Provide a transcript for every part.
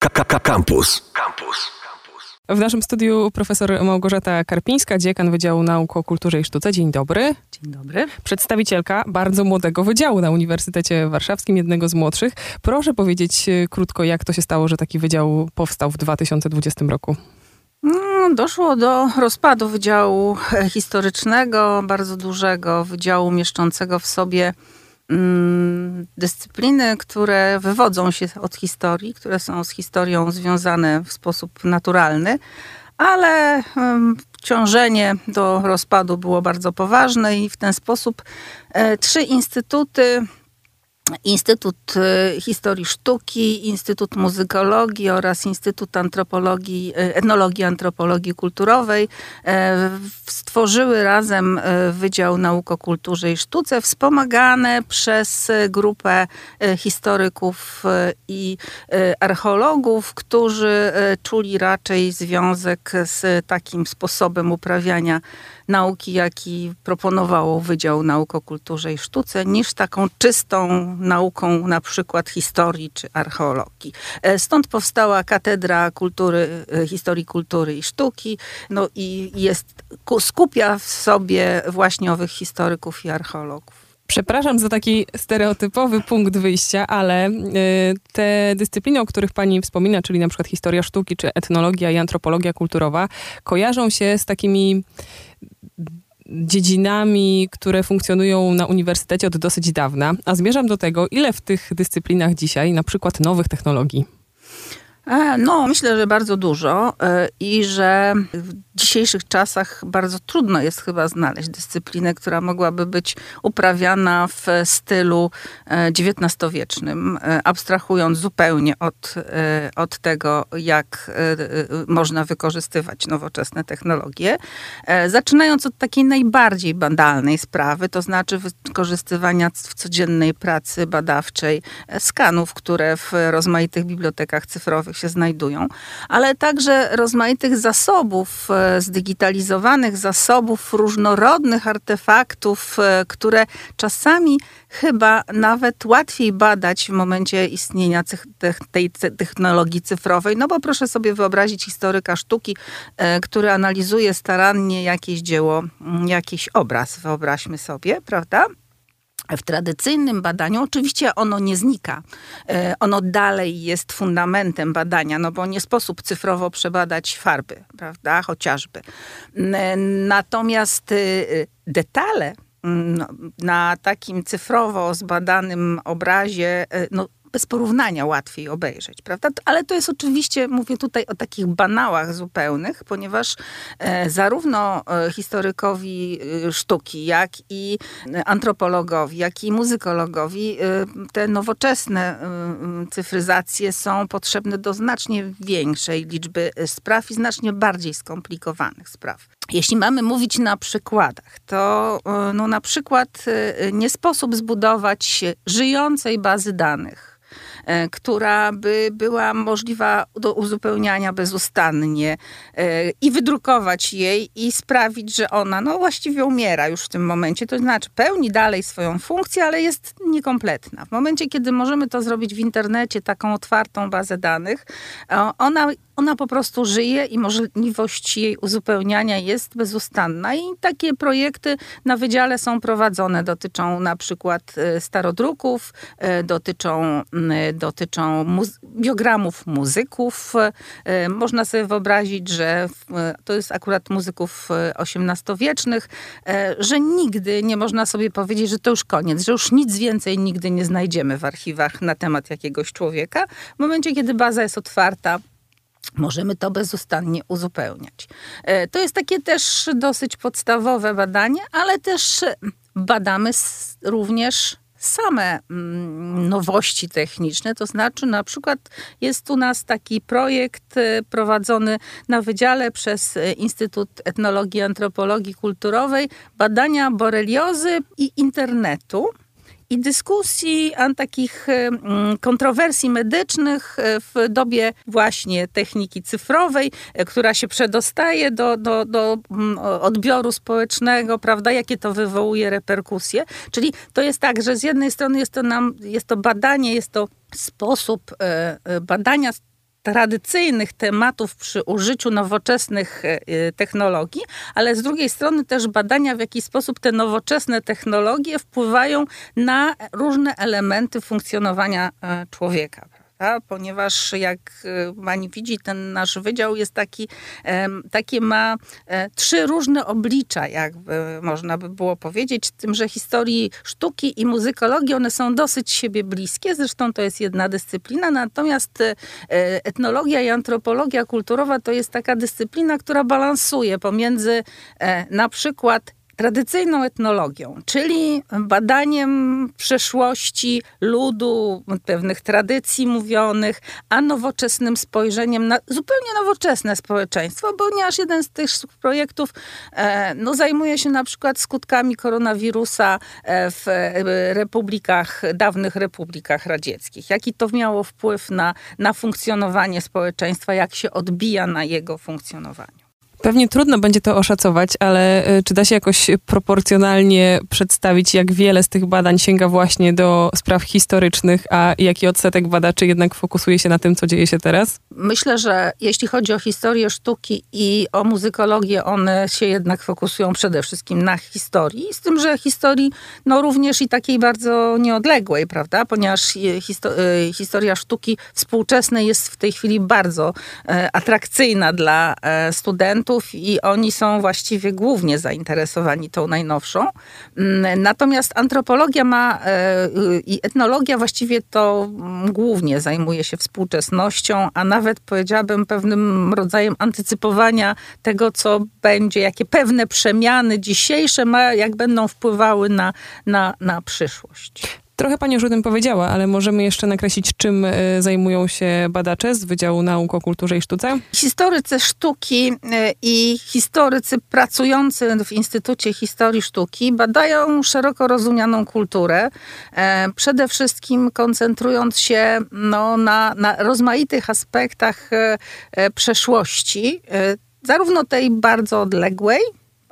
Campus. Campus. W naszym studiu profesor Małgorzata Karpińska, dziekan Wydziału Nauk o Kulturze i Sztuce. Dzień dobry. Dzień dobry. Przedstawicielka bardzo młodego wydziału na Uniwersytecie Warszawskim, jednego z młodszych. Proszę powiedzieć e, krótko, jak to się stało, że taki wydział powstał w 2020 roku? No, doszło do rozpadu Wydziału Historycznego, bardzo dużego wydziału mieszczącego w sobie dyscypliny, które wywodzą się od historii, które są z historią związane w sposób naturalny, ale um, ciążenie do rozpadu było bardzo poważne i w ten sposób e, trzy instytuty Instytut e, Historii Sztuki, Instytut Muzykologii oraz Instytut Antropologii, e, Etnologii Antropologii Kulturowej e, stworzyły razem Wydział Nauk o Kulturze i Sztuce, wspomagane przez grupę historyków i archeologów, którzy czuli raczej związek z takim sposobem uprawiania nauki, jaki proponowało Wydział Nauk o Kulturze i Sztuce, niż taką czystą nauką na przykład historii czy archeologii. E, stąd powstała Katedra Kultury, e, Historii Kultury i Sztuki no i jest, skupia w sobie właśnie owych historyków i archeologów. Przepraszam za taki stereotypowy punkt wyjścia, ale y, te dyscypliny, o których pani wspomina, czyli na przykład historia sztuki, czy etnologia i antropologia kulturowa, kojarzą się z takimi dziedzinami, które funkcjonują na uniwersytecie od dosyć dawna, a zmierzam do tego, ile w tych dyscyplinach dzisiaj na przykład nowych technologii no, myślę, że bardzo dużo e, i że w dzisiejszych czasach bardzo trudno jest chyba znaleźć dyscyplinę, która mogłaby być uprawiana w stylu XIX-wiecznym, e, abstrahując zupełnie od, od tego, jak można wykorzystywać nowoczesne technologie. Zaczynając od takiej najbardziej banalnej sprawy, to znaczy wykorzystywania w codziennej pracy badawczej skanów, które w rozmaitych bibliotekach cyfrowych się znajdują, ale także rozmaitych zasobów, e, zdigitalizowanych zasobów, różnorodnych artefaktów, e, które czasami chyba nawet łatwiej badać w momencie istnienia tej technologii cyfrowej. No bo proszę sobie wyobrazić historyka sztuki, e, który analizuje starannie jakieś dzieło, jakiś obraz, wyobraźmy sobie, prawda? W tradycyjnym badaniu oczywiście ono nie znika. E, ono dalej jest fundamentem badania, no bo nie sposób cyfrowo przebadać farby, prawda, chociażby. Natomiast y, detale no, na takim cyfrowo zbadanym obrazie e, no, bez porównania łatwiej obejrzeć, prawda? Ale to jest oczywiście, mówię tutaj o takich banałach zupełnych, ponieważ e, zarówno e, historykowi e, sztuki, jak i antropologowi, jak i muzykologowi te nowoczesne cyfryzacje są potrzebne do znacznie większej liczby spraw i znacznie bardziej skomplikowanych spraw. Jeśli mamy mówić na przykładach, to no, na przykład nie sposób zbudować żyjącej bazy danych. E, która by była możliwa do uzupełniania bezustannie e, i wydrukować jej i sprawić, że ona no właściwie umiera już w tym momencie. To znaczy pełni dalej swoją funkcję, ale jest niekompletna. W momencie, kiedy możemy to zrobić w internecie, taką otwartą bazę danych, ona ona po prostu żyje i możliwość jej uzupełniania jest bezustanna. I takie projekty na wydziale są prowadzone. Dotyczą na przykład e, starodruków, e, dotyczą, dotyczą muzy biogramów muzyków. E, można sobie wyobrazić, że to jest akurat muzyków XVIII-wiecznych, że nigdy nie można sobie powiedzieć, że to już koniec, że już nic więcej nigdy nie znajdziemy w archiwach na temat jakiegoś człowieka. W momencie, kiedy baza jest otwarta, możemy to bezustannie uzupełniać. E, to jest takie też dosyć podstawowe badanie, ale też badamy również same mm, nowości techniczne, to znaczy na przykład jest u nas taki projekt e, prowadzony na wydziale przez e, Instytut Etnologii i Antropologii Kulturowej badania boreliozy i internetu i dyskusji, a takich kontrowersji medycznych e, w dobie właśnie techniki cyfrowej, e, która się przedostaje do, do, do mm, odbioru społecznego, prawda, jakie to wywołuje reperkusje. Czyli to jest tak, że z jednej strony jest to nam, jest to badanie, jest to sposób e, badania tradycyjnych tematów przy użyciu nowoczesnych technologii, ale z drugiej strony też badania, w jaki sposób te nowoczesne technologie wpływają na różne elementy funkcjonowania człowieka ponieważ jak e, pani widzi, ten nasz wydział jest taki, takie ma e, trzy różne oblicza, jakby można by było powiedzieć, tym, że historii sztuki i muzykologii, one są dosyć siebie bliskie, zresztą to jest jedna dyscyplina, natomiast e, etnologia i antropologia kulturowa to jest taka dyscyplina, która balansuje pomiędzy na przykład tradycyjną etnologią, czyli badaniem przeszłości ludu, pewnych tradycji mówionych, a nowoczesnym spojrzeniem na zupełnie nowoczesne społeczeństwo, ponieważ jeden z tych projektów e, no, zajmuje się na przykład skutkami koronawirusa e, w republikach, dawnych republikach radzieckich. Jaki to miało wpływ na, na funkcjonowanie społeczeństwa, jak się odbija na jego funkcjonowaniu. Pewnie trudno będzie to oszacować, ale y, czy da się jakoś proporcjonalnie przedstawić, jak wiele z tych badań sięga właśnie do spraw historycznych, a jaki odsetek badaczy jednak fokusuje się na tym, co dzieje się teraz? Myślę, że jeśli chodzi o historię sztuki i o muzykologię, one się jednak fokusują przede wszystkim na historii, z tym, że historii no również i takiej bardzo nieodległej, prawda? Ponieważ histo y, historia sztuki współczesnej jest w tej chwili bardzo e, atrakcyjna dla e, studentów, i oni są właściwie głównie zainteresowani tą najnowszą. Mm, natomiast antropologia ma e, i etnologia właściwie to mm, głównie zajmuje się współczesnością, a nawet powiedziałabym pewnym rodzajem antycypowania tego, co będzie, jakie pewne przemiany dzisiejsze ma, jak będą wpływały na, na, na przyszłość. Trochę Pani już o tym powiedziała, ale możemy jeszcze nakreślić, czym e, zajmują się badacze z Wydziału Nauk o Kulturze i Sztuce? Historycy sztuki e, i historycy pracujący w Instytucie Historii Sztuki badają szeroko rozumianą kulturę, e, przede wszystkim koncentrując się no, na, na rozmaitych aspektach przeszłości, zarówno tej bardzo odległej,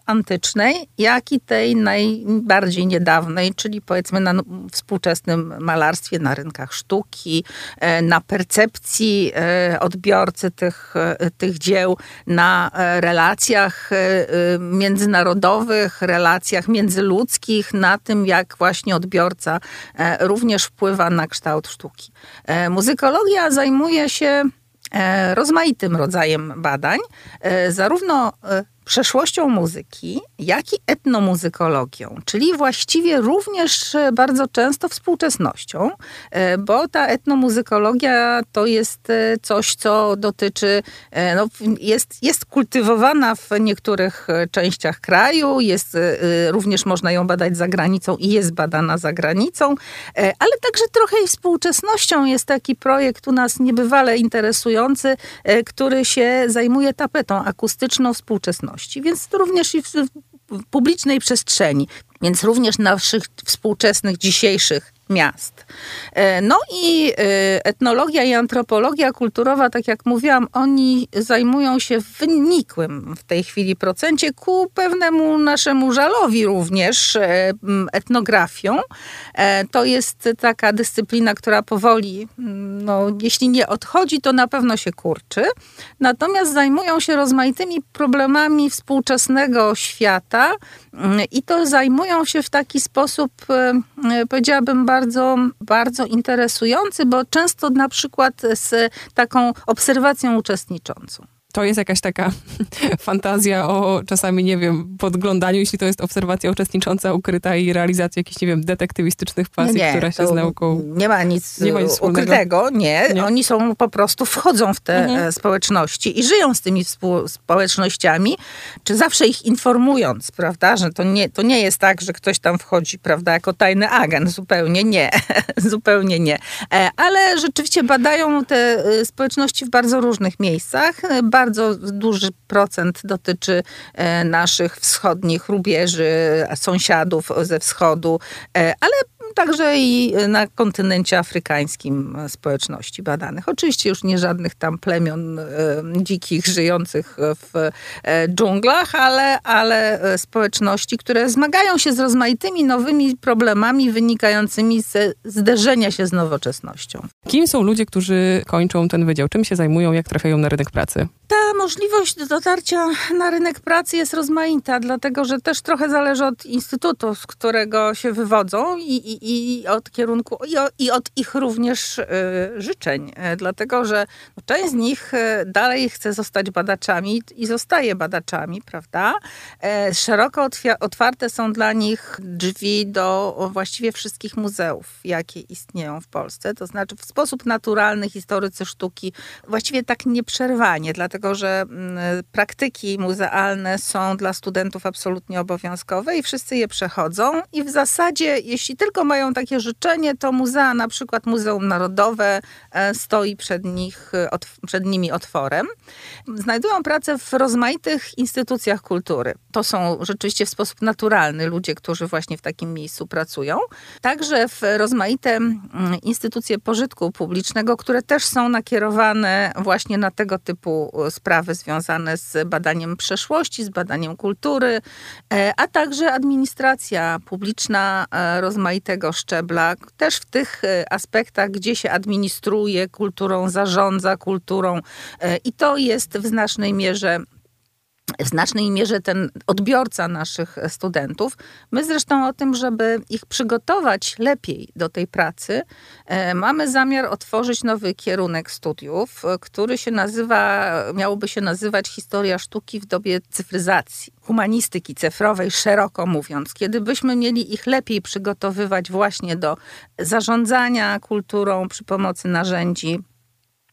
antycznej, jak i tej najbardziej niedawnej, czyli powiedzmy na współczesnym malarstwie, na rynkach sztuki, e, na percepcji e, odbiorcy tych, e, tych dzieł, na relacjach międzynarodowych, relacjach międzyludzkich, na tym, jak właśnie odbiorca również wpływa na kształt sztuki. Muzykologia zajmuje się rozmaitym rodzajem badań, zarówno przeszłością muzyki, jak i etnomuzykologią, czyli właściwie również bardzo często współczesnością, e, bo ta etnomuzykologia to jest e, coś, co dotyczy, e, no, jest, jest kultywowana w niektórych częściach kraju, jest, również można ją badać za granicą i jest badana za granicą, ale także trochę i współczesnością jest taki projekt u nas niebywale interesujący, który się zajmuje tapetą akustyczną więc to również i w publicznej przestrzeni, więc również naszych współczesnych, dzisiejszych miast. E, no i e, etnologia i antropologia kulturowa, tak jak mówiłam, oni zajmują się wynikłym w tej chwili procencie ku pewnemu naszemu żalowi również e, etnografią. To jest taka dyscyplina, która powoli, no, jeśli nie odchodzi, to na pewno się kurczy. Natomiast zajmują się rozmaitymi problemami współczesnego świata i to zajmują się w taki sposób, powiedziałabym, bardzo bardzo, bardzo interesujący, bo często na przykład z taką obserwacją uczestniczącą to jest jakaś taka fantazja o czasami, nie wiem, podglądaniu, jeśli to jest obserwacja uczestnicząca, ukryta i realizacja jakichś, nie wiem, detektywistycznych pasji, nie, która się z nauką... Nie ma nic, nie ma nic ukrytego, nie. nie. Oni są po prostu, wchodzą w te mhm. E, społeczności i żyją z tymi społecznościami, czy zawsze ich informując, prawda, że to nie, to nie jest tak, że ktoś tam wchodzi, prawda, jako tajny agent, zupełnie nie, zupełnie nie. E, ale rzeczywiście badają te e, społeczności w bardzo różnych miejscach, bardzo duży procent dotyczy e, naszych wschodnich rubieży, sąsiadów ze wschodu, e, ale także i na kontynencie afrykańskim społeczności badanych. Oczywiście już nie żadnych tam plemion dzikich żyjących w dżunglach, ale, ale społeczności, które zmagają się z rozmaitymi nowymi problemami wynikającymi ze zderzenia się z nowoczesnością. Kim są ludzie, którzy kończą ten wydział? Czym się zajmują? Jak trafiają na rynek pracy? Ta możliwość dotarcia na rynek pracy jest rozmaita, dlatego że też trochę zależy od instytutu, z którego się wywodzą i, i, i od kierunku, i, o, i, od ich również y, życzeń. Y, dlatego, że część z nich y, dalej chce zostać badaczami i zostaje badaczami, prawda? Y, szeroko otwarte są dla nich drzwi do właściwie wszystkich muzeów, jakie istnieją w Polsce. To znaczy w sposób naturalny historycy sztuki właściwie tak nieprzerwanie, dlatego że mm, praktyki muzealne są dla studentów absolutnie obowiązkowe i wszyscy je przechodzą. I w zasadzie, jeśli tylko mają takie życzenie, to muzea, na przykład Muzeum Narodowe, e, stoi przed, nich, przed nimi otworem. Znajdują pracę w rozmaitych instytucjach kultury. To są rzeczywiście w sposób naturalny ludzie, którzy właśnie w takim miejscu pracują. Także w rozmaite mm, instytucje pożytku publicznego, które też są nakierowane właśnie na tego typu e, sprawy związane z badaniem przeszłości, z badaniem kultury, e, a także administracja publiczna e, rozmaitego szczebla, też w tych aspektach, gdzie się administruje kulturą, zarządza kulturą i to jest w znacznej mierze w znacznej mierze ten odbiorca naszych studentów. My zresztą o tym, żeby ich przygotować lepiej do tej pracy, e, mamy zamiar otworzyć nowy kierunek studiów, który się nazywa, miałoby się nazywać Historia sztuki w dobie cyfryzacji, humanistyki cyfrowej, szeroko mówiąc. Kiedy byśmy mieli ich lepiej przygotowywać właśnie do zarządzania kulturą przy pomocy narzędzi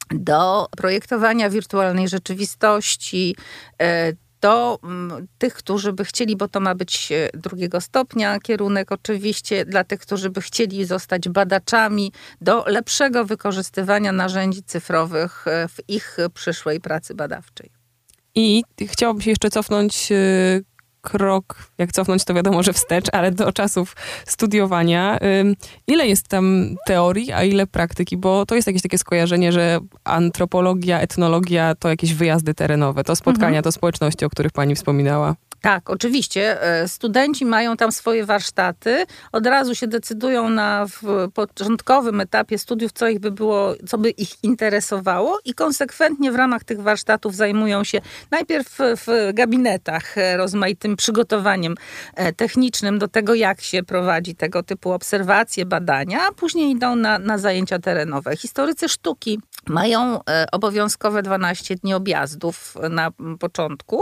do projektowania wirtualnej rzeczywistości, e, do mm, tych, którzy by chcieli, bo to ma być e, drugiego stopnia kierunek oczywiście, dla tych, którzy by chcieli zostać badaczami, do lepszego wykorzystywania narzędzi cyfrowych e, w ich przyszłej pracy badawczej. I chciałabym się jeszcze cofnąć e, krok, jak cofnąć, to wiadomo, że wstecz, ale do czasów studiowania. Ile jest tam teorii, a ile praktyki? Bo to jest jakieś takie skojarzenie, że antropologia, etnologia to jakieś wyjazdy terenowe, to spotkania, mhm. to społeczności, o których pani wspominała. Tak, oczywiście. E, studenci mają tam swoje warsztaty, od razu się decydują na początkowym etapie studiów, co ich by było, co by ich interesowało i konsekwentnie w ramach tych warsztatów zajmują się najpierw w gabinetach e, rozmaitym przygotowaniem e, technicznym do tego, jak się prowadzi tego typu obserwacje, badania, a później idą na, na zajęcia terenowe. Historycy sztuki mają obowiązkowe 12 dni objazdów na początku,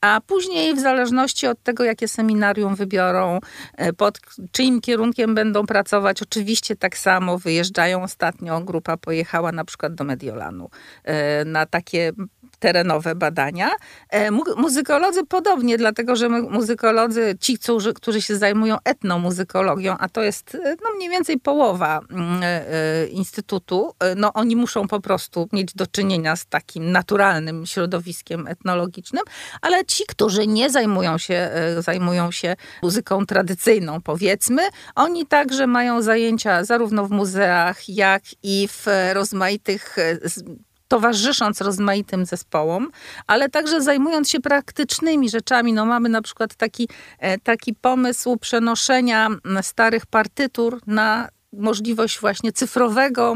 a później w zależności zależności od tego, jakie seminarium wybiorą, e, pod czyim kierunkiem będą pracować. Oczywiście tak samo wyjeżdżają. Ostatnio grupa pojechała na przykład do Mediolanu e, na takie terenowe badania. E, muzykolodzy podobnie, dlatego że muzykolodzy, ci, którzy, którzy się zajmują etnomuzykologią, a to jest no, mniej więcej połowa mm, instytutu, no oni muszą po prostu mieć do czynienia z takim naturalnym środowiskiem etnologicznym, ale ci, którzy nie zajmują się, e, zajmują się muzyką tradycyjną, powiedzmy. Oni także mają zajęcia zarówno w muzeach, jak i w rozmaitych e, towarzysząc rozmaitym zespołom, ale także zajmując się praktycznymi rzeczami. No mamy na przykład taki, e, taki pomysł przenoszenia starych partytur na możliwość właśnie cyfrowego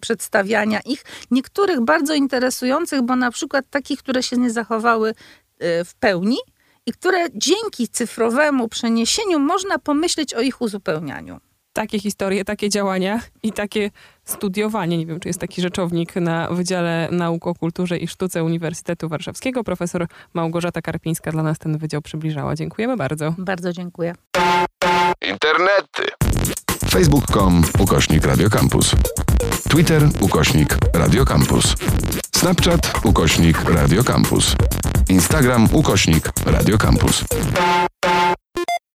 przedstawiania ich. Niektórych bardzo interesujących, bo na przykład takich, które się nie zachowały w pełni, i które dzięki cyfrowemu przeniesieniu można pomyśleć o ich uzupełnianiu. Takie historie, takie działania i takie studiowanie. Nie wiem, czy jest taki rzeczownik na Wydziale Nauk o Kulturze i Sztuce Uniwersytetu Warszawskiego. Profesor Małgorzata Karpińska dla nas ten wydział przybliżała. Dziękujemy bardzo. Bardzo dziękuję. Internety. Facebook.com ukośnik Radiocampus. Twitter ukośnik Radiocampus. Snapchat ukośnik Radiocampus. Instagram ukośnik Radio Campus.